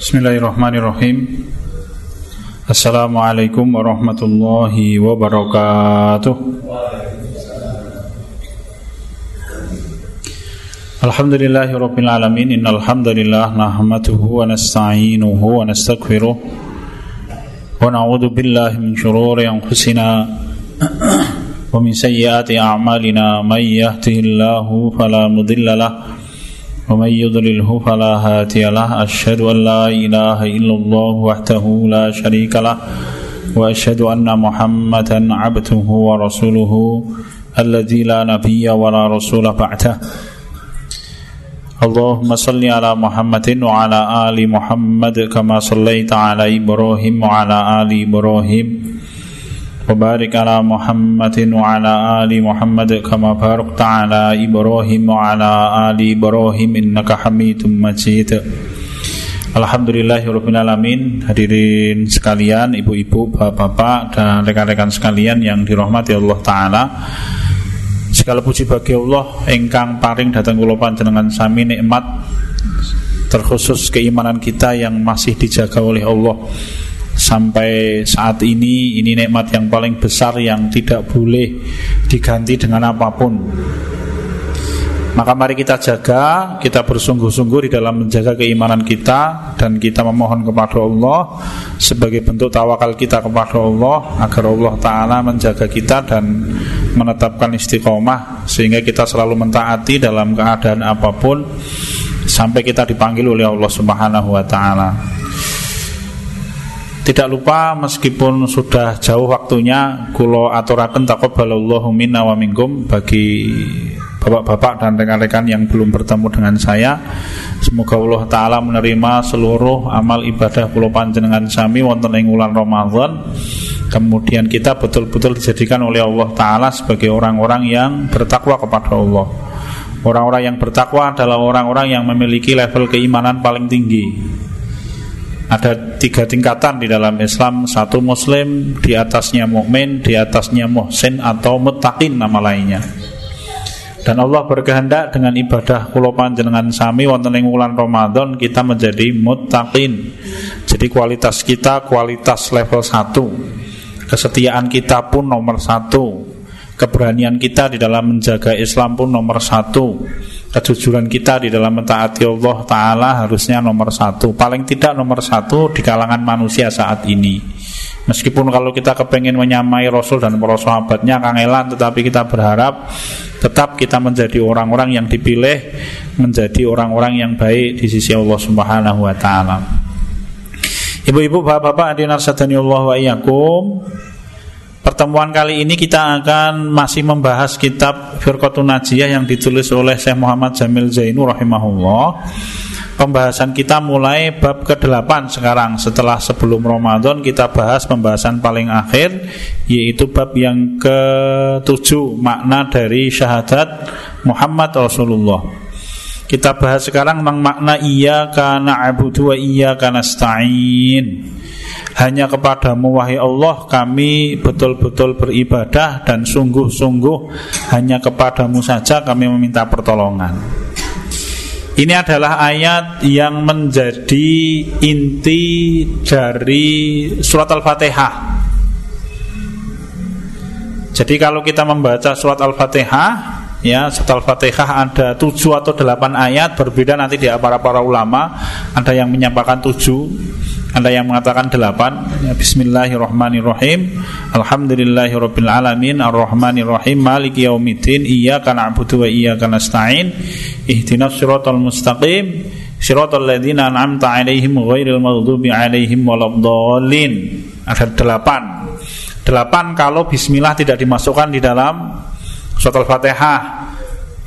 Bismillahirrahmanirrahim. Assalamualaikum warahmatullahi wabarakatuh. Alhamdulillahi rabbil alamin. Innal nahmatuhu wa nasta'inuhu wa nastaghfiruh Wa na'udzu billahi min shururi anfusina wa min sayyiati a'malina may yahdihillahu fala mudilla ومن يضلله فلا هادي له أشهد أن لا إله إلا الله وحده لا شريك له وأشهد أن محمدا عبده ورسوله الذي لا نبي ولا رسول بعده. اللهم صل على محمد وعلى آل محمد كما صليت على إبراهيم وعلى آل إبراهيم. وبارك على محمد وعلى آل محمد كما باركت على إبراهيم وعلى آل إبراهيم إنك حميد مجيد Alhamdulillahirrahmanirrahim Hadirin sekalian, ibu-ibu, bapak-bapak Dan rekan-rekan sekalian yang dirahmati Allah Ta'ala Segala puji bagi Allah Engkang paring datang kula panjenengan sami nikmat Terkhusus keimanan kita yang masih dijaga oleh Allah sampai saat ini ini nikmat yang paling besar yang tidak boleh diganti dengan apa pun maka mari kita jaga, kita bersungguh-sungguh di dalam menjaga keimanan kita dan kita memohon kepada Allah sebagai bentuk tawakal kita kepada Allah agar Allah taala menjaga kita dan menetapkan istiqomah sehingga kita selalu mentaati dalam keadaan apa pun sampai kita dipanggil oleh Allah Subhanahu wa taala. Tidak lupa meskipun sudah jauh waktunya kulo aturaken taqabbalallahu minna wa minkum bagi bapak-bapak dan rekan-rekan yang belum bertemu dengan saya. Semoga Allah taala menerima seluruh amal ibadah kulo panjenengan sami wonten ing wulan Ramadan. Kemudian kita betul-betul dijadikan oleh Allah taala sebagai orang-orang yang bertakwa kepada Allah. Orang-orang yang bertakwa adalah orang-orang yang memiliki level keimanan paling tinggi ada tiga tingkatan di dalam Islam. Satu muslim di atasnya mukmin di atasnya muhsin atau mutakin nama lainnya. Dan Allah berkehendak dengan ibadah kula panjenengan sami wonten ing wulan Ramadan kita menjadi mutakin jadi kualitas kita kualitas level satu. Kesetiaan kita pun nomor satu. Keberanian kita di dalam menjaga Islam pun nomor satu kejujuran kita di dalam mentaati Allah Ta'ala harusnya nomor satu. Paling tidak nomor satu di kalangan manusia saat ini. Meskipun kalau kita kepengen menyamai Rasul dan para sahabatnya kangelan Tetapi kita berharap tetap kita menjadi orang-orang yang dipilih Menjadi orang-orang yang baik di sisi Allah Subhanahu Wa Ta'ala. Ibu-ibu, bapak-bapak, adinar sadani Allah wa Pertemuan kali ini kita akan masih membahas kitab Firqatun Najiyah yang ditulis oleh Syekh Muhammad Jamil Zainu rahimahullah. Pembahasan kita mulai bab ke-8 sekarang setelah sebelum Ramadan kita bahas pembahasan paling akhir yaitu bab yang ke-7 makna dari syahadat Muhammad Rasulullah. Kita bahas sekarang tentang makna iya kana abudu wa iya kana stain. Hanya kepadamu wahai Allah kami betul-betul beribadah dan sungguh-sungguh hanya kepadamu saja kami meminta pertolongan. Ini adalah ayat yang menjadi inti dari surat Al-Fatihah. Jadi kalau kita membaca surat Al-Fatihah ya surat Al-Fatihah ada tujuh atau delapan ayat berbeda nanti di para para ulama. Ada yang menyampaikan tujuh ada yang mengatakan delapan. Ya, Bismillahirrahmanirrahim. Alhamdulillahirabbil alamin Ar-Rahmanirrahim. Maliki yaumiddin. Iyyaka na'budu wa iyyaka nasta'in. Ihdinas siratal mustaqim. Siratal ladzina an'amta 'alaihim ghairil maghdubi 'alaihim waladdallin. Ada delapan. Delapan kalau bismillah tidak dimasukkan di dalam surat Al-Fatihah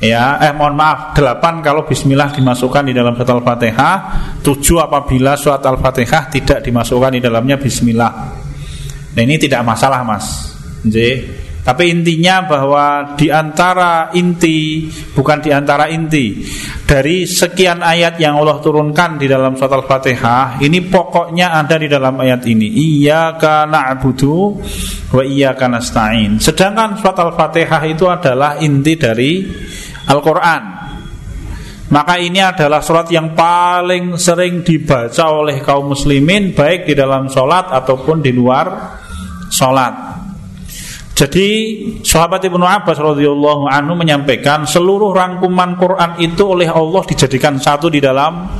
Ya, eh mohon maaf, delapan kalau bismillah dimasukkan di dalam surat Al-Fatihah, tujuh apabila surat Al-Fatihah tidak dimasukkan di dalamnya bismillah. Nah, ini tidak masalah, Mas. J. Tapi intinya bahwa di antara inti bukan di antara inti dari sekian ayat yang Allah turunkan di dalam surat Al-Fatihah, ini pokoknya ada di dalam ayat ini. Iyyaka na'budu wa iyyaka nasta'in. Sedangkan surat Al-Fatihah itu adalah inti dari Al-Quran Maka ini adalah surat yang paling sering dibaca oleh kaum muslimin Baik di dalam sholat ataupun di luar sholat Jadi sahabat Ibnu Abbas radhiyallahu anhu menyampaikan Seluruh rangkuman Quran itu oleh Allah dijadikan satu di dalam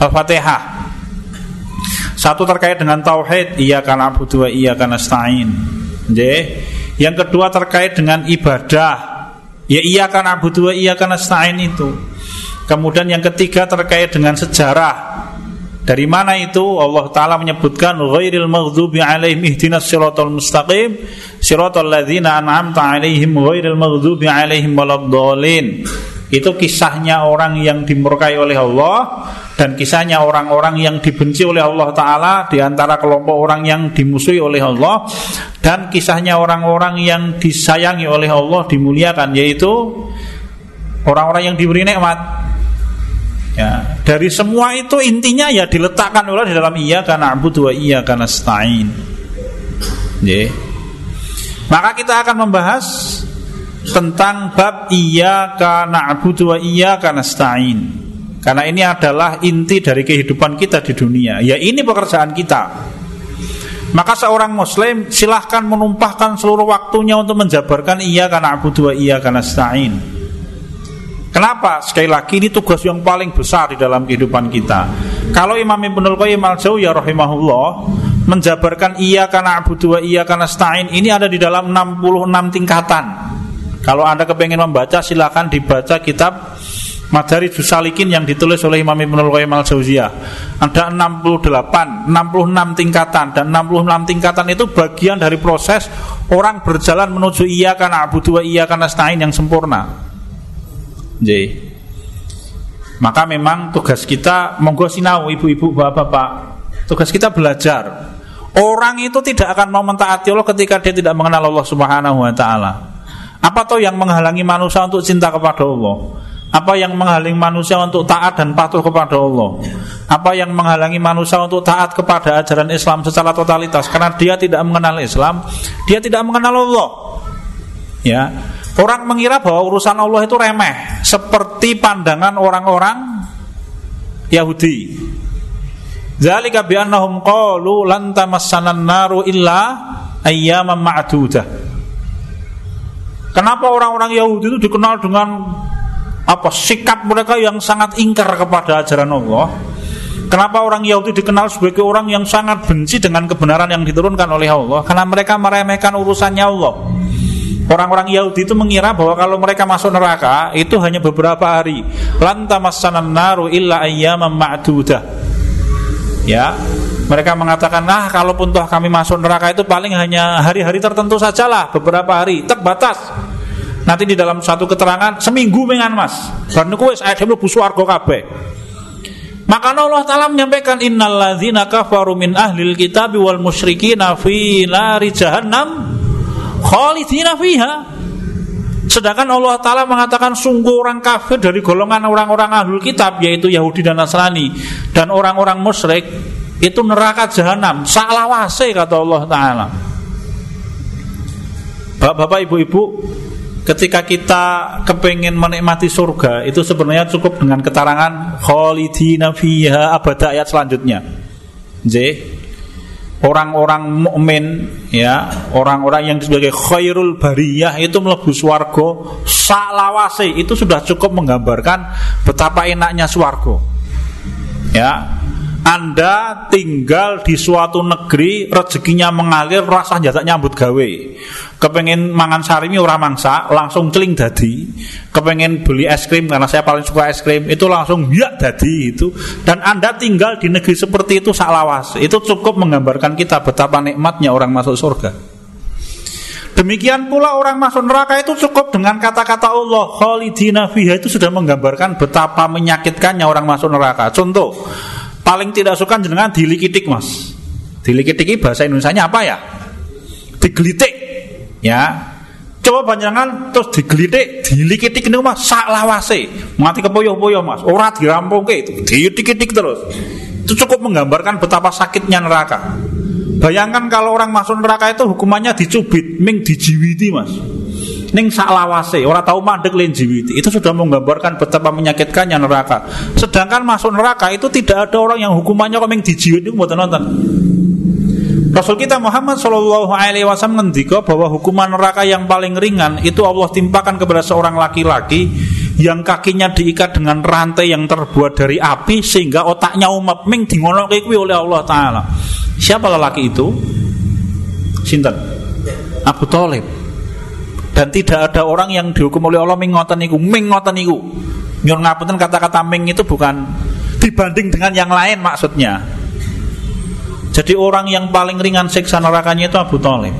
Al-Fatihah. Satu terkait dengan Tauhid Iya karena wa iya karena stain Yang kedua terkait dengan ibadah Ya iya karena wa iya karena stain itu. Kemudian yang ketiga terkait dengan sejarah. Dari mana itu? Allah Ta'ala menyebutkan Ghairil maghdubi alaihim ihdinas siratal mustaqim Siratal ladhina an'amta alaihim Ghairil maghdubi alaihim waladhalin Itu kisahnya orang yang dimurkai oleh Allah Dan kisahnya orang-orang yang dibenci oleh Allah Ta'ala Di antara kelompok orang yang dimusuhi oleh Allah Dan kisahnya orang-orang yang disayangi oleh Allah Dimuliakan Yaitu orang-orang yang diberi nikmat Ya, dari semua itu intinya ya diletakkan oleh di dalam iya karena abu dua iya karena stain. Ya. Maka kita akan membahas tentang bab iya karena abu dua iya karena stain. Karena ini adalah inti dari kehidupan kita di dunia. Ya ini pekerjaan kita. Maka seorang muslim silahkan menumpahkan seluruh waktunya untuk menjabarkan iya karena abu dua iya karena stain. Kenapa? Sekali lagi ini tugas yang paling besar di dalam kehidupan kita. Kalau Imam Ibnul Qayyim al-Jauziyah rahimahullah menjabarkan iya karena abu dua iya karena stain ini ada di dalam 66 tingkatan. Kalau Anda kepengen membaca silakan dibaca kitab Madari Salikin yang ditulis oleh Imam Ibnul Qayyim al-Jauziyah. Ada 68, 66 tingkatan dan 66 tingkatan itu bagian dari proses orang berjalan menuju iya karena abu dua iya karena stain yang sempurna. J. Maka memang tugas kita monggo sinau ibu-ibu bapak-bapak. Tugas kita belajar. Orang itu tidak akan mau mentaati Allah ketika dia tidak mengenal Allah Subhanahu wa taala. Apa toh yang menghalangi manusia untuk cinta kepada Allah? Apa yang menghalangi manusia untuk taat dan patuh kepada Allah? Apa yang menghalangi manusia untuk taat kepada ajaran Islam secara totalitas? Karena dia tidak mengenal Islam, dia tidak mengenal Allah. Ya, Orang mengira bahwa urusan Allah itu remeh Seperti pandangan orang-orang Yahudi Zalika bi'annahum qalu lan tamassanan naru illa ayyaman ma'dudah Kenapa orang-orang Yahudi itu dikenal dengan apa sikap mereka yang sangat ingkar kepada ajaran Allah? Kenapa orang Yahudi dikenal sebagai orang yang sangat benci dengan kebenaran yang diturunkan oleh Allah? Karena mereka meremehkan urusannya Allah. Orang-orang Yahudi itu mengira bahwa kalau mereka masuk neraka itu hanya beberapa hari. Lantamassanan naru illa ayyaman ma'dudah. Ya, mereka mengatakan, nah kalaupun toh kami masuk neraka itu paling hanya hari-hari tertentu sajalah, beberapa hari, terbatas. Nanti di dalam satu keterangan seminggu mengan mas. Dan kuwi saya mlebu swarga kabeh. Maka Allah Ta'ala menyampaikan Innalladzina kafaru min ahlil kitab wal musyrikina fi nari jahannam khalidina fiha. Sedangkan Allah Ta'ala mengatakan sungguh orang kafir dari golongan orang-orang ahlul kitab Yaitu Yahudi dan Nasrani Dan orang-orang musyrik Itu neraka jahanam. Salawase kata Allah Ta'ala. Bapak-bapak ibu-ibu Ketika kita kepengen menikmati surga Itu sebenarnya cukup dengan keterangan Khalidina fiha abada ayat selanjutnya orang-orang mukmin ya orang-orang yang sebagai khairul bariyah itu melebu swargo salawase itu sudah cukup menggambarkan betapa enaknya swargo ya anda tinggal di suatu negeri rezekinya mengalir rasa jasa nyambut gawe. Kepengen mangan sarimi ora mangsa langsung celing dadi. Kepengen beli es krim karena saya paling suka es krim itu langsung ya dadi itu. Dan anda tinggal di negeri seperti itu lawas. Itu cukup menggambarkan kita betapa nikmatnya orang masuk surga. Demikian pula orang masuk neraka itu cukup dengan kata-kata Allah Khalidina fiha itu sudah menggambarkan betapa menyakitkannya orang masuk neraka. Contoh Paling tidak suka jenengan dilikitik mas. Dilikitik bahasa Indonesia apa ya? Digelitik. Ya. Coba panjangan terus digelitik dilikitik ini mas. Lawase. Mati kepoyo-poyo mas. Ora itu. Dilikitik terus. Itu cukup menggambarkan betapa sakitnya neraka. Bayangkan kalau orang masuk neraka itu hukumannya dicubit ming dijiwiti mas ning saklawase ora tahu mandek lenjiwiti itu sudah menggambarkan betapa menyakitkannya neraka sedangkan masuk neraka itu tidak ada orang yang hukumannya kok dijiwit itu buat nonton Rasul kita Muhammad Shallallahu Alaihi Wasallam ngendika bahwa hukuman neraka yang paling ringan itu Allah timpakan kepada seorang laki-laki yang kakinya diikat dengan rantai yang terbuat dari api sehingga otaknya umat ming dingonoke oleh Allah Taala. Siapa lelaki itu? Sinten? Abu Talib. Dan tidak ada orang yang dihukum oleh Allah ming ngoten niku, ming. Nyuwun ngapunten kata-kata ming itu bukan dibanding dengan yang lain maksudnya. Jadi orang yang paling ringan siksa nerakanya itu Abu Talib.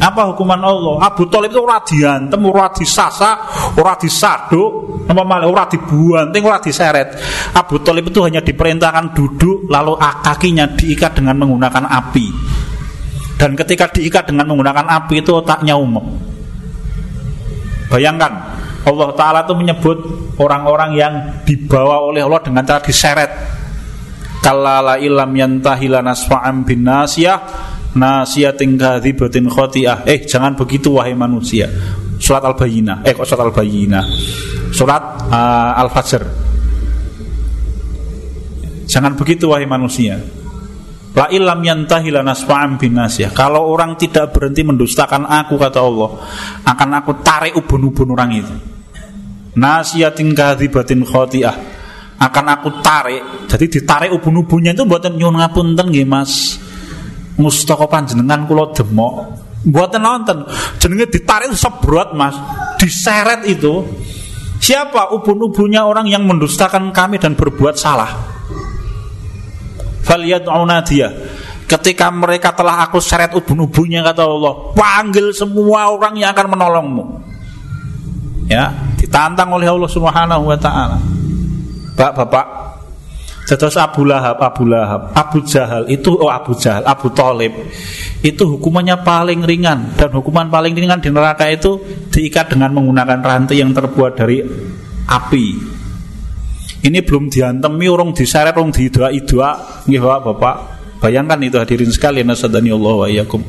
Apa hukuman Allah? Abu Talib itu ora diantem, ora disasa, ora disaduk, apa malah ora dibuanting, ora diseret. Abu Talib itu hanya diperintahkan duduk lalu kakinya diikat dengan menggunakan api. Dan ketika diikat dengan menggunakan api itu otaknya umum. Bayangkan Allah Ta'ala itu menyebut orang-orang yang dibawa oleh Allah dengan cara diseret. Kalala ilam yantahila nasfa'am bin nasiyah Nasiyatin kadhibatin khoti'ah Eh jangan begitu wahai manusia. Surat Al-Bayyinah. Eh kok surat Al-Bayyinah? Surat uh, Al-Fajr. Jangan begitu wahai manusia La ilam yantahila nasfa'am bin nasiyah Kalau orang tidak berhenti mendustakan aku kata Allah Akan aku tarik ubun-ubun orang itu Nasiyatin kadhibatin khoti'ah akan aku tarik. Jadi ditarik ubun-ubunnya itu buatan nyuwun ngapunten nggih Mas. Mustaka panjenengan kula demok. Buatan nonton. Jenenge ditarik sebrot Mas. Diseret itu. Siapa ubun-ubunnya orang yang mendustakan kami dan berbuat salah? Faliyad'una dia. Ketika mereka telah aku seret ubun-ubunnya kata Allah, panggil semua orang yang akan menolongmu. Ya, ditantang oleh Allah Subhanahu wa taala. Bapak-bapak Terus Abu Lahab, Abu Lahab, Abu Jahal itu oh Abu Jahal, Abu Talib itu hukumannya paling ringan dan hukuman paling ringan di neraka itu diikat dengan menggunakan rantai yang terbuat dari api. Ini belum diantemi orang diseret orang didoa doa nggih Bapak. Bayangkan itu hadirin sekalian nasadani Allah wa iyyakum.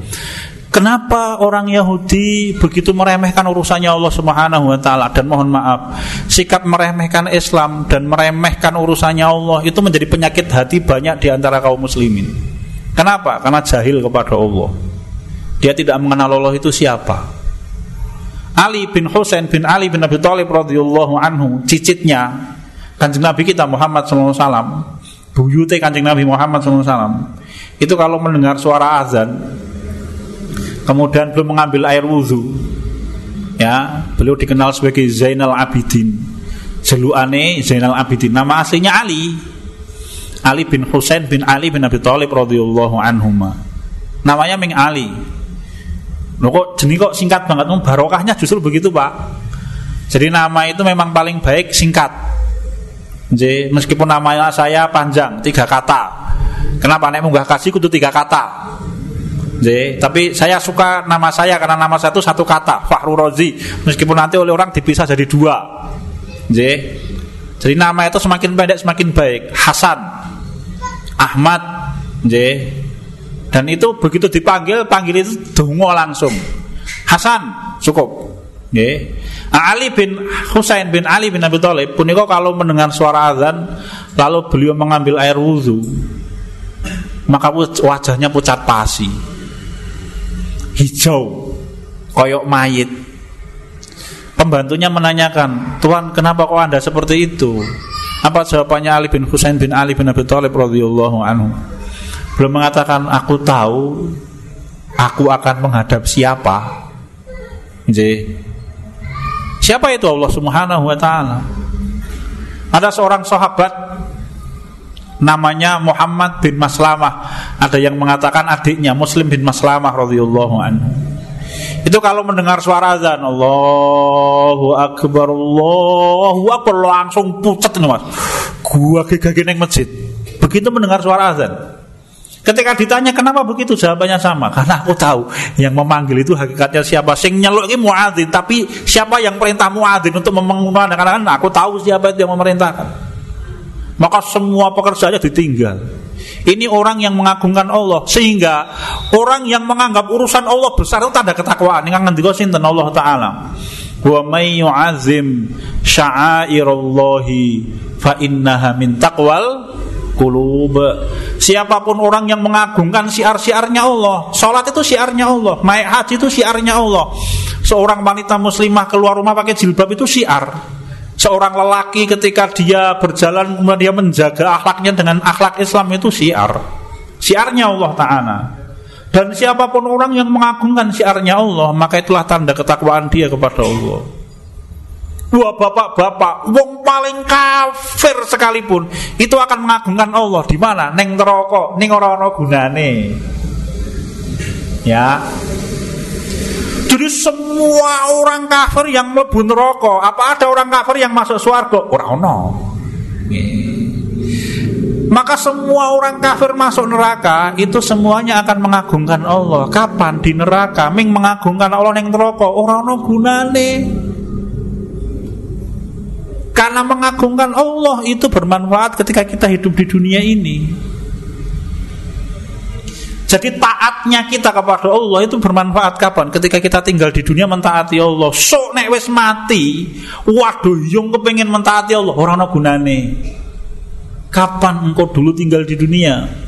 Kenapa orang Yahudi begitu meremehkan urusannya Allah Subhanahu wa taala dan mohon maaf, sikap meremehkan Islam dan meremehkan urusannya Allah itu menjadi penyakit hati banyak di antara kaum muslimin. Kenapa? Karena jahil kepada Allah. Dia tidak mengenal Allah itu siapa. Ali bin Husain bin Ali bin Abi Thalib radhiyallahu anhu, cicitnya Kanjeng Nabi kita Muhammad wasallam, buyute Kanjeng Nabi Muhammad wasallam. Itu kalau mendengar suara azan, kemudian belum mengambil air wudhu ya beliau dikenal sebagai Zainal Abidin. Jelukane Zainal Abidin. Nama aslinya Ali. Ali bin Husain bin Ali bin Abi Thalib radhiyallahu anhuma. Namanya Ming Ali. Loh kok jenis kok singkat banget? Barokahnya justru begitu pak. Jadi nama itu memang paling baik singkat jadi meskipun namanya saya panjang tiga kata. Kenapa nek munggah kasih kudu tiga kata? J, tapi saya suka nama saya karena nama saya itu satu kata Fahru Rozi. Meskipun nanti oleh orang dipisah jadi dua. J. Jadi nama itu semakin pendek semakin baik. Hasan Ahmad J. Dan itu begitu dipanggil panggil itu dungo langsung. Hasan cukup J. Ali bin Husain bin Ali bin Abi Thalib puniko kalau mendengar suara azan lalu beliau mengambil air wudhu maka wajahnya pucat pasi. Hijau koyok mayit. Pembantunya menanyakan Tuhan kenapa kok anda seperti itu? Apa jawabannya Ali bin Husain bin Ali bin Abi Thalib radhiyallahu anhu? Belum mengatakan aku tahu aku akan menghadap siapa. Jadi, siapa itu Allah Subhanahu wa taala ada seorang sahabat namanya Muhammad bin Maslamah. Ada yang mengatakan adiknya Muslim bin Maslamah radhiyallahu anhu. Itu kalau mendengar suara azan Allahu akbar Allahu akbar langsung pucat nih Mas. Gua neng masjid. Begitu mendengar suara azan. Ketika ditanya kenapa begitu jawabannya sama Karena aku tahu yang memanggil itu hakikatnya siapa Sing nyeluk ini muadzin Tapi siapa yang perintah muadzin untuk memenggunakan Karena aku tahu siapa yang memerintahkan maka semua pekerjaannya ditinggal. Ini orang yang mengagungkan Allah sehingga orang yang menganggap urusan Allah besar itu tanda ketakwaan. Ini ngendika sinten Allah taala. Wa may yu'azzim sya'airallahi fa innaha min taqwal qulub. Siapa pun orang yang mengagungkan siar-siarnya Allah, salat itu siarnya Allah, naik haji itu siarnya Allah. Seorang wanita muslimah keluar rumah pakai jilbab itu siar. Seorang lelaki ketika dia berjalan kemudian dia menjaga akhlaknya dengan akhlak Islam itu syiar. Syiarnya Allah Ta'ala. Dan siapa pun orang yang mengagungkan syiarnya Allah, maka itulah tanda ketakwaan dia kepada Allah. Dua bapak-bapak, wong paling kafir sekalipun, itu akan mengagungkan Allah di mana? Neng neraka, ning ora gunane. Ya, jadi semua orang kafir yang mlebu neraka, apa ada orang kafir yang masuk surga? Ora ono. Maka semua orang kafir masuk neraka itu semuanya akan mengagungkan Allah. Kapan di neraka? Ming mengagungkan Allah yang neraka. Ora ono gunane. Karena mengagungkan Allah itu bermanfaat ketika kita hidup di dunia ini. Jadi taatnya kita kepada Allah itu bermanfaat kapan? Ketika kita tinggal di dunia mentaati Allah. So nek wis mati, waduh yung kepengen mentaati Allah, orang ana gunane. Kapan engkau dulu tinggal di dunia?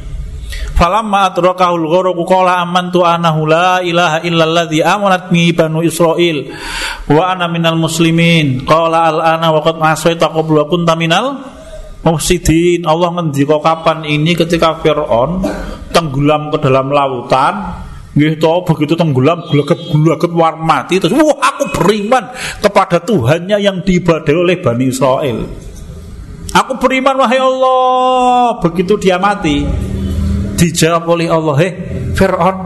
Falamma adrakahul gharaqu qala amantu anahu la ilaha illalladzi amanat bi banu Israil wa ana minal muslimin. Qala al ana wa qad asaita qabla kunta minal mufsidin. Allah ngendika kapan ini ketika Firaun tenggelam ke dalam lautan Nggih to begitu tenggelam gulaget-gulaget war mati terus wah aku beriman kepada Tuhannya yang diibadai oleh Bani Israel. Aku beriman wahai Allah. Begitu dia mati dijawab oleh Allah, "Hei Firaun,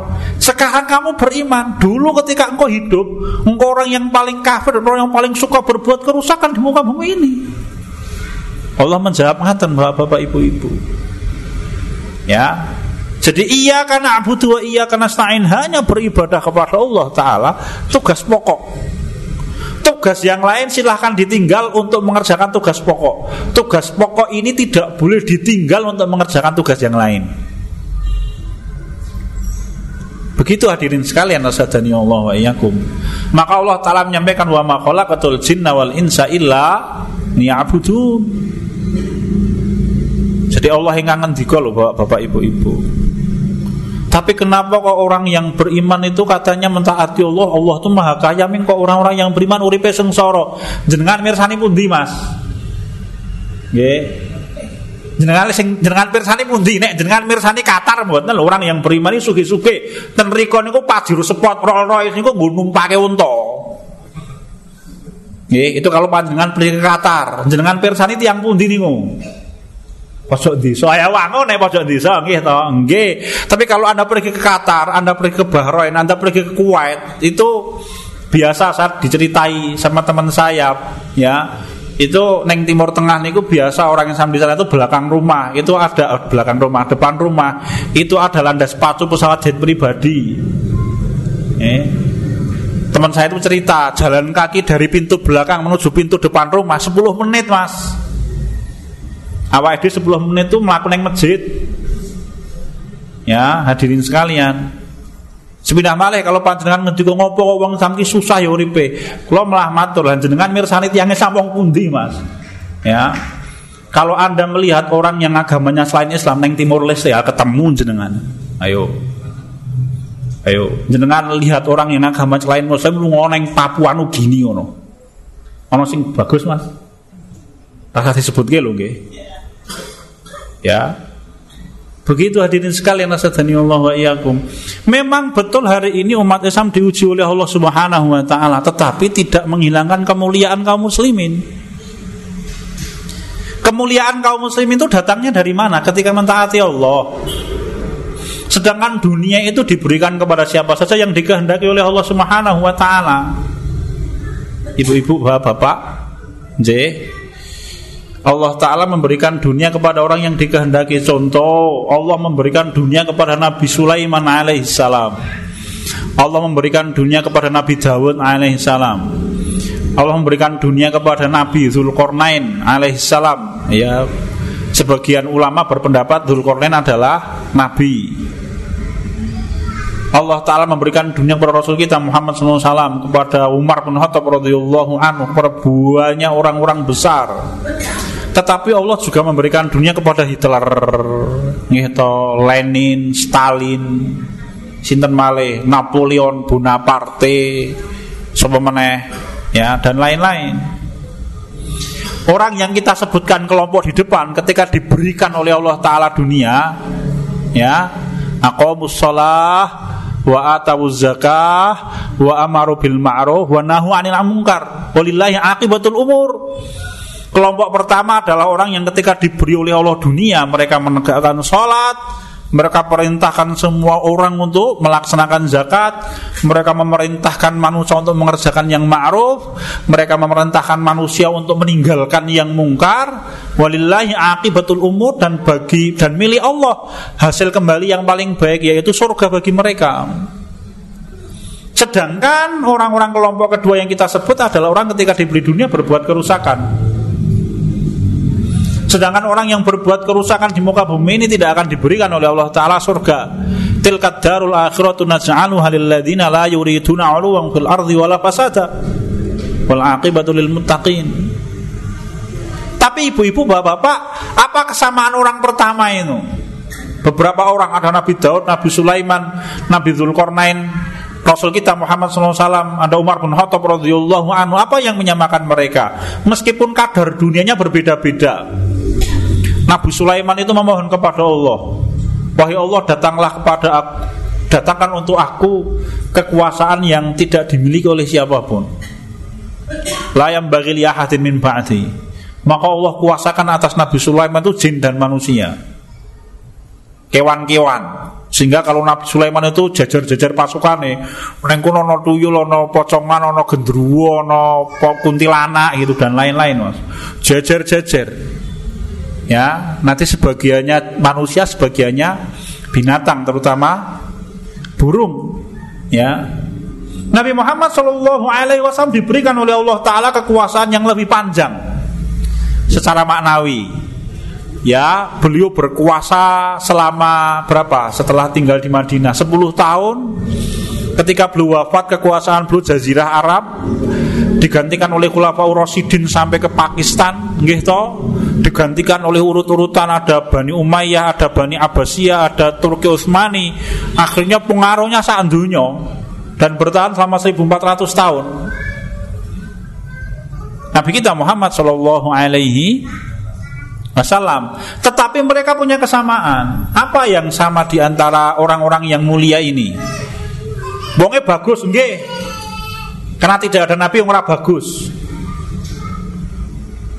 sekarang kamu beriman. Dulu ketika engkau hidup, engkau orang yang paling kafir, orang yang paling suka berbuat kerusakan di muka bumi ini." Allah menjawab ngaten Bapak-bapak Ibu-ibu. Ya, jadi iya karena abu tua iya karena stain hanya beribadah kepada Allah Taala tugas pokok. Tugas yang lain silahkan ditinggal untuk mengerjakan tugas pokok. Tugas pokok ini tidak boleh ditinggal untuk mengerjakan tugas yang lain. Begitu hadirin sekalian nasadani Allah wa iyyakum. Maka Allah taala menyampaikan wa ma khalaqatul jinna wal insa illa liya'budun. Jadi Allah yang ngangen loh Bapak Ibu-ibu. Tapi kenapa kok orang yang beriman itu katanya mentaati Allah, Allah tuh maha kaya min kok orang-orang yang beriman uripe sengsara. Jenengan mirsani pundi, Mas? Nggih. Jenengan sing jenengan mirsani pundi nek? Jenengan mirsani Qatar mboten? Lho orang yang beriman iki sugih-sugih. Ten riko niku pajero spot Rolls-Royce niku nggo numpake unta. Nggih, itu kalau panjenengan pergi ke Qatar, jenengan pirsani tiang pundi niku? pojok desa. Ya wangun nek pojok desa nggih to? Nggih. Tapi kalau Anda pergi ke Qatar Anda pergi ke Bahrain Anda pergi ke Kuwait itu biasa saat diceritai sama teman saya ya itu neng timur tengah niku biasa orang yang sambil sana itu belakang rumah. Itu ada oh, belakang rumah depan rumah. Itu ada landas sepatu pesawat jet pribadi. Eh teman saya itu cerita jalan kaki dari pintu belakang menuju pintu depan rumah 10 menit mas. Awal itu 10 menit itu melakukan masjid. Ya hadirin sekalian Sepindah malih kalau panjenengan ngendika ngopo kok wong susah ya uripe. Kula malah matur lan jenengan mirsani tiange sampung pundi, Mas. Ya. Kalau Anda melihat orang yang agamanya selain Islam neng Timur Leste ya ketemu jenengan. Ayo. Ayo, jenengan lihat orang yang agama selain Muslim lu ngoneng Papua Nugini ngono. Ono sing bagus, Mas. Tak disebut lho nggih. Ya. Begitu hadirin sekalian nasadani Allah wa iyyakum. Memang betul hari ini umat Islam diuji oleh Allah Subhanahu wa taala, tetapi tidak menghilangkan kemuliaan kaum muslimin. Kemuliaan kaum muslimin itu datangnya dari mana? Ketika mentaati Allah. Sedangkan dunia itu diberikan kepada siapa saja yang dikehendaki oleh Allah Subhanahu wa taala. Ibu-ibu, bapak-bapak, J, Allah Ta'ala memberikan dunia kepada orang yang dikehendaki. Contoh Allah memberikan dunia kepada Nabi Sulaiman alaihissalam Allah memberikan dunia kepada Nabi Dawud alaihissalam Allah memberikan dunia kepada Nabi Zulkarnain alaihissalam Ya Sebagian ulama berpendapat Dzulkarnain adalah nabi. Allah Ta'ala memberikan dunia kepada Rasul kita Muhammad SAW kepada Umar bin Khattab radhiyallahu anhu kepada banyak orang-orang besar. Tetapi Allah juga memberikan dunia kepada Hitler. Gitu, Lenin, Stalin Sinten Male, Napoleon Bonaparte Sopemeneh ya dan lain-lain. Orang yang kita sebutkan kelompok di depan ketika diberikan oleh Allah Ta'ala dunia ya aqamus shalah wa atawuz zakah wa amaru bil ma'ruf wa nahu 'anil munkar walillahi aqibatul umur. Kelompok pertama adalah orang yang ketika diberi oleh Allah dunia mereka menegakkan sholat, mereka perintahkan semua orang untuk melaksanakan zakat. Mereka memerintahkan manusia untuk mengerjakan yang ma'ruf. Mereka memerintahkan manusia untuk meninggalkan yang mungkar. Walillahi akibatul umur dan bagi dan milik Allah. Hasil kembali yang paling baik yaitu surga bagi mereka. Sedangkan orang-orang kelompok kedua yang kita sebut adalah orang ketika diberi dunia berbuat kerusakan Sedangkan orang yang berbuat kerusakan di muka bumi ini tidak akan diberikan oleh Allah Ta'ala surga Tilkat darul akhiratu naj'alu halil ladina la yuriduna uluwan fil ardi wala fasada Wal aqibatu lil muttaqin Tapi ibu-ibu bapak-bapak Apa kesamaan orang pertama itu? Beberapa orang ada Nabi Daud, Nabi Sulaiman, Nabi Zulkarnain, Rasul kita Muhammad SAW, ada Umar bin Khattab radhiyallahu anhu. Apa yang menyamakan mereka? Meskipun kadar dunianya berbeda-beda, Nabi Sulaiman itu memohon kepada Allah Wahai Allah datanglah kepada aku Datangkan untuk aku Kekuasaan yang tidak dimiliki oleh siapa pun. Layam bagi liahatin min ba'di. Maka Allah kuasakan atas Nabi Sulaiman itu jin dan manusia. Kewan-kewan. Sehingga kalau Nabi Sulaiman itu jajar-jajar pasukannya Nengkuno no tuyul, no pocongan, no gendruwo, no kuntilanak gitu dan lain-lain mas. Jajar-jajar ya nanti sebagiannya manusia sebagiannya binatang terutama burung. Ya. Nabi Muhammad Shallallahu Alaihi Wasallam diberikan oleh Allah Taala kekuasaan yang lebih panjang secara maknawi. Ya beliau berkuasa selama berapa? Setelah tinggal di Madinah 10 tahun ketika beliau wafat kekuasaan beliau Jazirah Arab digantikan oleh Khulafaur Rasyidin sampai ke Pakistan nggih digantikan oleh urut-urutan ada Bani Umayyah, ada Bani Abbasiyah, ada Turki Utsmani. Akhirnya pengaruhnya saat dan bertahan selama 1400 tahun. Nabi kita Muhammad Shallallahu alaihi wasallam. Tetapi mereka punya kesamaan. Apa yang sama di antara orang-orang yang mulia ini? Bonge bagus nggih. Karena tidak ada nabi yang ora bagus.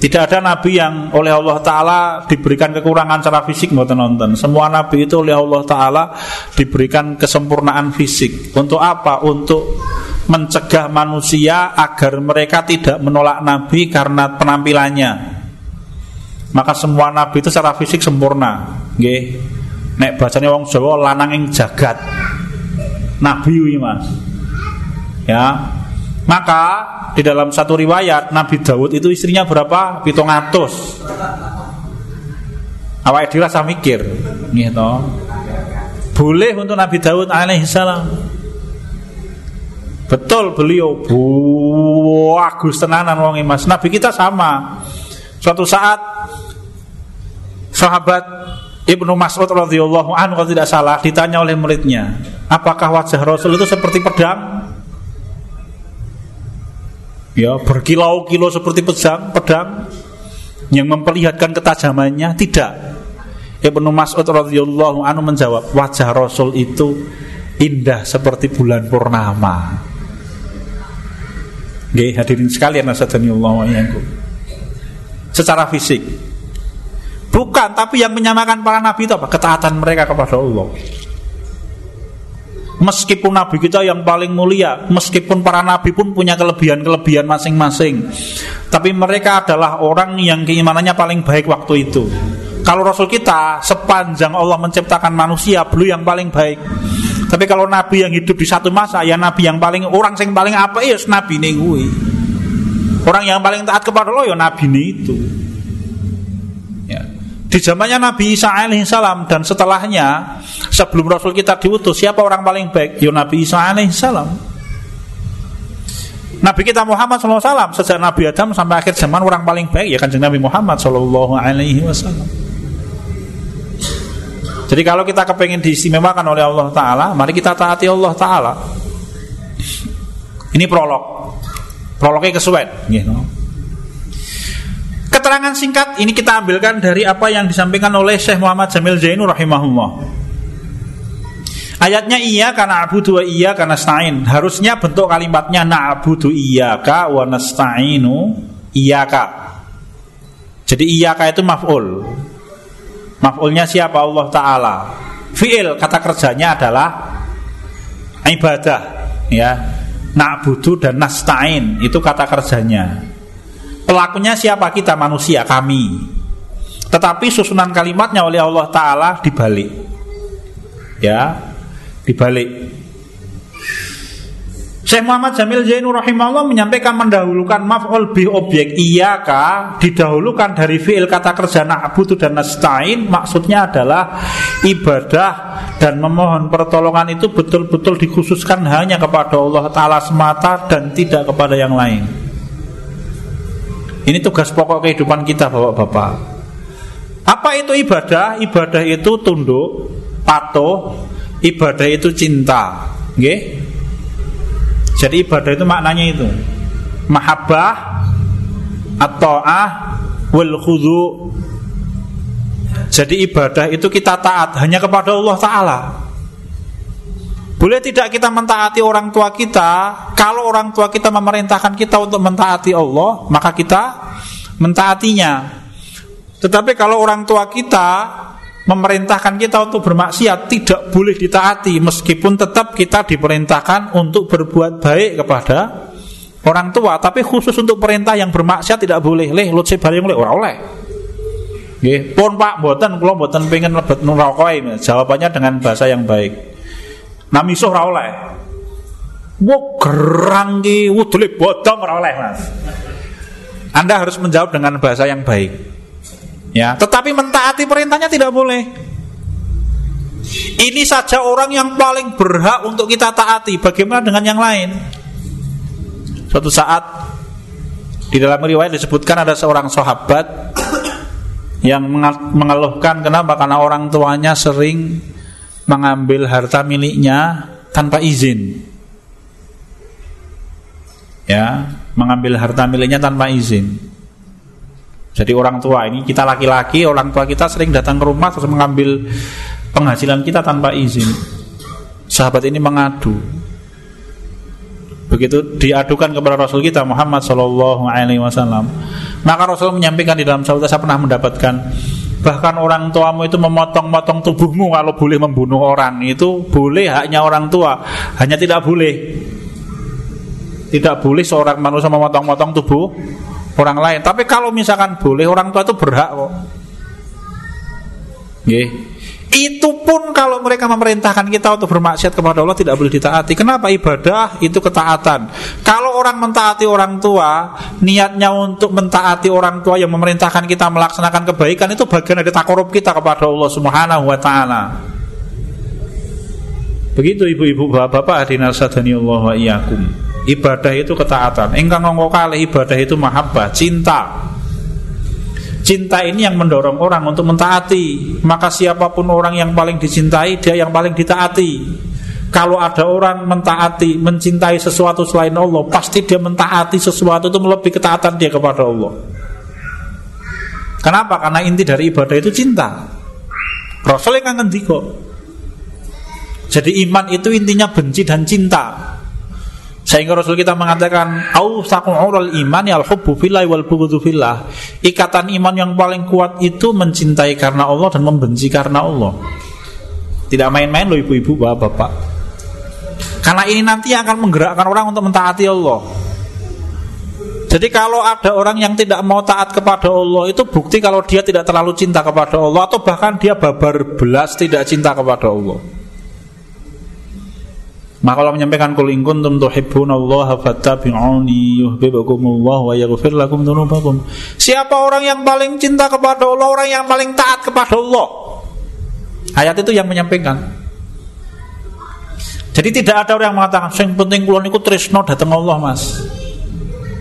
Tidak ada nabi yang oleh Allah Ta'ala diberikan kekurangan secara fisik buat nonton. Semua nabi itu oleh Allah Ta'ala diberikan kesempurnaan fisik. Untuk apa? Untuk mencegah manusia agar mereka tidak menolak nabi karena penampilannya. Maka semua nabi itu secara fisik sempurna. Nggih. Nek bacanya wong Jawa lanang yang jagat. Nabi Mas. Ya, maka di dalam satu riwayat Nabi Dawud itu istrinya berapa? Pitung atus. Awalnya dirasa mikir, gitu. Boleh untuk Nabi Dawud alaihissalam. Betul beliau bagus tenanan wong Mas. Nabi kita sama. Suatu saat sahabat Ibnu Mas'ud radhiyallahu anhu kalau tidak salah ditanya oleh muridnya, apakah wajah Rasul itu seperti pedang? ya berkilau-kilau seperti pedang pedang yang memperlihatkan ketajamannya? Tidak. Ibnu Mas'ud radhiyallahu anhu menjawab wajah Rasul itu indah seperti bulan purnama. Oke, hadirin sekalian Allah secara fisik. Bukan tapi yang menyamakan para nabi itu apa? Ketaatan mereka kepada Allah Meskipun nabi kita yang paling mulia, meskipun para nabi pun punya kelebihan-kelebihan masing-masing. Tapi mereka adalah orang yang keimanannya paling baik waktu itu. Kalau Rasul kita sepanjang Allah menciptakan manusia, beliau yang paling baik. Tapi kalau nabi yang hidup di satu masa, ya nabi yang paling orang yang paling apa ya nabi gue. Orang yang paling taat kepada Allah ya nabi ini itu. Di zamannya Nabi Isa alaihissalam dan setelahnya sebelum Rasul kita diutus, siapa orang paling baik? Ya Nabi Isa alaihissalam. Nabi kita Muhammad SAW sejak Nabi Adam sampai akhir zaman orang paling baik ya kanjeng Nabi Muhammad SAW. Jadi kalau kita kepengen diistimewakan oleh Allah Taala, mari kita taati Allah Taala. Ini prolog, prolognya kesuwen. Gitu. Keterangan singkat ini kita ambilkan dari apa yang disampaikan oleh Syekh Muhammad Jamil Zainur rahimahullah. Ayatnya iya karena abudu wa iya karena stain. Harusnya bentuk kalimatnya na'budu iyyaka wa nasta'inu iyyaka. Jadi iyyaka itu maf'ul. Maf'ulnya siapa Allah Ta'ala Fi'il kata kerjanya adalah Ibadah ya Na'budu dan nasta'in Itu kata kerjanya Pelakunya siapa? Kita manusia kami. Tetapi susunan kalimatnya oleh Allah Ta'ala dibalik. Ya Dibalik. Syekh Muhammad Jamil Zainur rahimahullah menyampaikan mendahulukan maf'ul bi objek. Iyaka didahulukan dari fi'il kata kerja na'budu dan nasta'in. Maksudnya adalah ibadah dan memohon pertolongan itu betul-betul dikhususkan hanya kepada Allah taala semata dan tidak kepada yang lain. Ini tugas pokok kehidupan kita Bapak-bapak. Apa itu ibadah? Ibadah itu tunduk, patuh, ibadah itu cinta. Nggih? Jadi ibadah itu maknanya itu Mahabbah At-ta'ah Wal khudu Jadi ibadah itu kita taat Hanya kepada Allah Ta'ala boleh tidak kita mentaati orang tua kita? Kalau orang tua kita memerintahkan kita untuk mentaati Allah Maka kita mentaatinya. Tetapi kalau orang tua kita memerintahkan kita untuk bermaksiat tidak boleh ditaati meskipun tetap kita diperintahkan untuk berbuat baik kepada orang tua. Tapi khusus untuk perintah yang bermaksiat tidak boleh. Leh lut bareng oleh orang oleh. Pun Pak, mboten kula mboten pengen lebet neraka Jawabannya dengan bahasa yang baik. Namisuh ora oleh. Wo gerang ki wudule bodong oleh, Mas. Anda harus menjawab dengan bahasa yang baik. Ya, tetapi mentaati perintahnya tidak boleh. Ini saja orang yang paling berhak untuk kita taati. Bagaimana dengan yang lain? Suatu saat di dalam riwayat disebutkan ada seorang sahabat yang mengeluhkan kenapa? Karena orang tuanya sering mengambil harta miliknya tanpa izin. Ya, mengambil harta miliknya tanpa izin. Jadi orang tua ini kita laki-laki, orang tua kita sering datang ke rumah terus mengambil penghasilan kita tanpa izin. Sahabat ini mengadu. Begitu diadukan kepada Rasul kita Muhammad Shallallahu Alaihi Wasallam, maka Rasul menyampaikan di dalam sahabat saya pernah mendapatkan bahkan orang tuamu itu memotong-motong tubuhmu kalau boleh membunuh orang itu boleh haknya orang tua, hanya tidak boleh tidak boleh seorang manusia memotong-motong tubuh orang lain. Tapi kalau misalkan boleh orang tua itu berhak kok. Nggih. Itu pun kalau mereka memerintahkan kita untuk bermaksiat kepada Allah tidak boleh ditaati. Kenapa ibadah itu ketaatan? Kalau orang mentaati orang tua, niatnya untuk mentaati orang tua yang memerintahkan kita melaksanakan kebaikan itu bagian dari takorup kita kepada Allah Subhanahu wa taala. Begitu ibu-ibu bapak-bapak hadirin Allah wa iyyakum. Ibadah itu ketaatan. Engkang ngongko kali ibadah itu mahabbah, cinta. Cinta ini yang mendorong orang untuk mentaati. Maka siapa pun orang yang paling dicintai, dia yang paling ditaati. Kalau ada orang mentaati, mencintai sesuatu selain Allah, pasti dia mentaati sesuatu itu melebihi ketaatan dia kepada Allah. Kenapa? Karena inti dari ibadah itu cinta. Rasul yang ngendiko. Jadi iman itu intinya benci dan cinta. Sehingga Rasul kita mengatakan au ural iman hubbu fillah wal. Ikatan iman yang paling kuat itu mencintai karena Allah dan membenci karena Allah. Tidak main-main loh ibu-ibu, bapak-bapak. Karena ini nanti akan menggerakkan orang untuk mentaati Allah. Jadi kalau ada orang yang tidak mau taat kepada Allah itu bukti kalau dia tidak terlalu cinta kepada Allah atau bahkan dia babar belas tidak cinta kepada Allah. Maka Allah menyampaikan kul in kuntum tuhibbunallaha fattabi'uni yuhibbukumullah wa yaghfir lakum dzunubakum. Siapa orang yang paling cinta kepada Allah, orang yang paling taat kepada Allah. Ayat itu yang menyampaikan. Jadi tidak ada orang yang mengatakan sing penting kula niku tresno dateng Allah, Mas.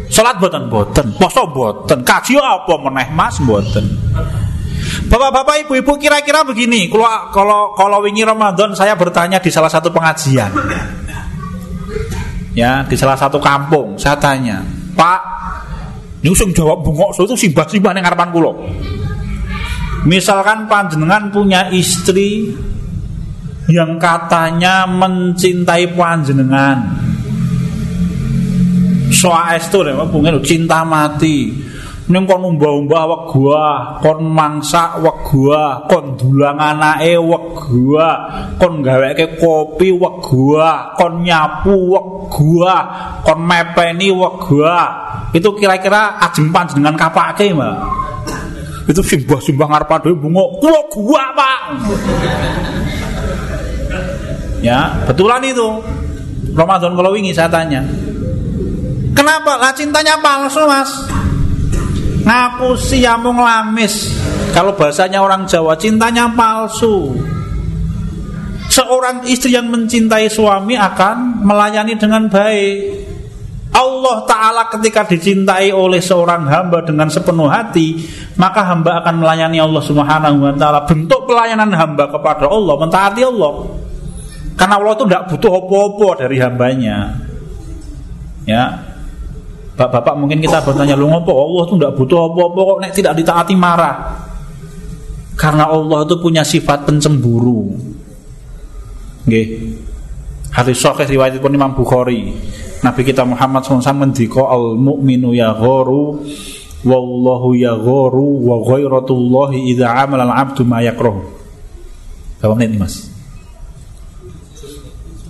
Salat boten boten, poso boten, kaji apa meneh Mas boten. Bapak-bapak, ibu-ibu kira-kira begini, kalau kalau kalau wingi Ramadan saya bertanya di salah satu pengajian. Ya, di salah satu kampung, saya tanya, "Pak, usung jawab bungok so itu simbah-simbah ning ngarepan kula." Misalkan panjenengan punya istri yang katanya mencintai panjenengan. Soal itu, cinta mati ning kon umbah-umbah gua, kon mangsak wek gua, kon dulang anake gua, kon gaweke kopi wek gua, kon nyapu wek gua, kon mepeni gua. Itu kira-kira ajeng panjenengan kapake, Mbak. Itu simbah-simbah ngarep dhewe bungo, kula gua, Pak. ya, betulan itu. Ramadan kalau wingi saya tanya. Kenapa? Lah cintanya palsu, Mas ngaku siamu ngelamis kalau bahasanya orang Jawa cintanya palsu. Seorang istri yang mencintai suami akan melayani dengan baik. Allah Ta'ala ketika dicintai oleh seorang hamba dengan sepenuh hati Maka hamba akan melayani Allah Subhanahu Wa Ta'ala. Bentuk pelayanan hamba kepada Allah Mentaati Allah. Karena Allah itu tidak butuh apa-apa dari hambanya. Ya Bapak-bapak mungkin kita bertanya lu ngopo Allah tuh tidak butuh apa-apa kok nek tidak ditaati marah. Karena Allah itu punya sifat pencemburu. Nggih. Hadis sahih riwayat pun Imam Bukhari. Nabi kita Muhammad SAW mendika al mukminu ya wallahu ya gharu wa ghairatullahi idza amala al abdu ma yakrahu. Berapa menit nih Mas?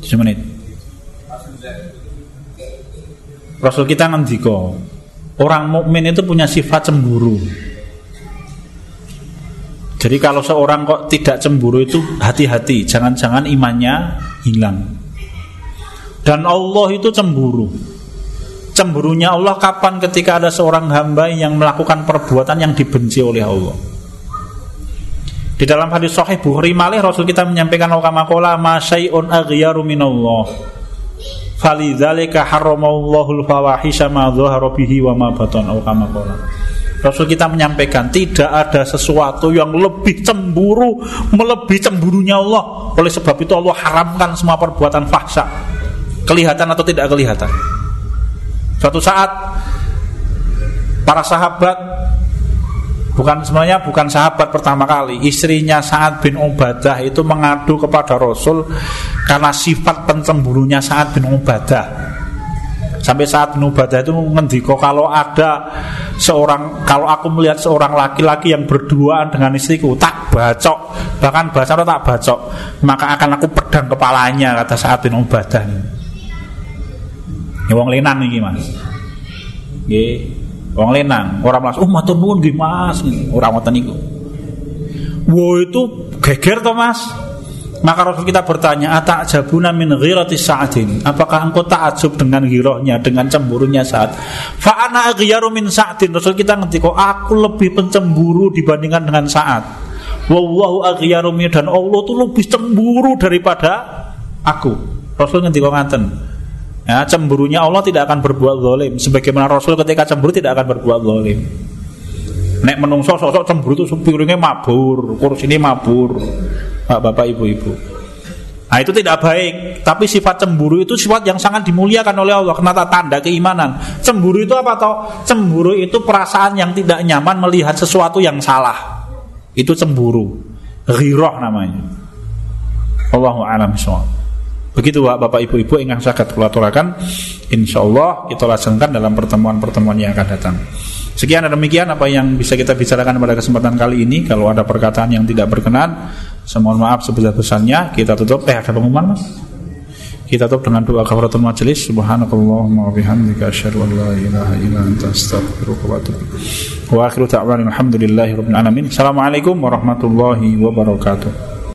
7 menit. Rasul kita ngendiko orang mukmin itu punya sifat cemburu. Jadi kalau seorang kok tidak cemburu itu hati-hati, jangan-jangan imannya hilang. Dan Allah itu cemburu. Cemburunya Allah kapan ketika ada seorang hamba yang melakukan perbuatan yang dibenci oleh Allah. Di dalam hadis sahih Bukhari malih Rasul kita menyampaikan qala ma syai'un aghyaru minallah Falidzalika harramallahul fawahisha ma dhahara bihi wa ma batan au kama qala. Rasul kita menyampaikan tidak ada sesuatu yang lebih cemburu melebihi cemburunya Allah. Oleh sebab itu Allah haramkan semua perbuatan fahsya. Kelihatan atau tidak kelihatan. Suatu saat para sahabat bukan sebenarnya bukan sahabat pertama kali. Istrinya Sa'ad bin Ubadah itu mengadu kepada Rasul karena sifat pencemburunya Sa'ad bin Ubadah. Sampai saat bin Ubadah itu ngendiko kalau ada seorang kalau aku melihat seorang laki-laki yang berduaan dengan istriku tak bacok. Bahkan bahasa tak bacok maka akan aku pedang kepalanya kata Sa'ad bin Ubadah ini. Wong lenan nih mas Wong lenang, orang mas, oh matur nuwun nggih Mas, ora. Wo itu geger to Mas. Maka Rasul kita bertanya, atak jabuna min ghirati sa'adin. Apakah engkau takjub dengan girohnya, dengan cemburunya saat? Fa'ana aghyaru min sa'adin. Rasul kita ngerti kok aku lebih pencemburu dibandingkan dengan saat. Wallahu aghyaru dan Allah itu lebih cemburu daripada aku. Rasul ngerti kok ngaten. Ya, cemburunya Allah tidak akan berbuat zalim. Sebagaimana Rasul ketika cemburu tidak akan berbuat zalim. Nek menungso sosok cemburu itu piringnya mabur, kurus ini mabur. Pak bapak ibu-ibu. Nah itu tidak baik Tapi sifat cemburu itu sifat yang sangat dimuliakan oleh Allah Kenapa tanda keimanan Cemburu itu apa toh? Cemburu itu perasaan yang tidak nyaman melihat sesuatu yang salah Itu cemburu Ghirah namanya Allahu a'lam Begitu Bapak Ibu Ibu yang sangat kulaturakan Insya Allah kita laksanakan dalam pertemuan-pertemuan yang akan datang. Sekian dan demikian apa yang bisa kita bicarakan pada kesempatan kali ini. Kalau ada perkataan yang tidak berkenan Semohon maaf sebesar-besarnya. Kita tutup, eh ada pengumuman mas? Kita tutup dengan doa kafaratul majelis subhanakallahumma wa bihamdika asyhadu an la ilaha illa anta wa akhiru alhamdulillahi assalamualaikum warahmatullahi wabarakatuh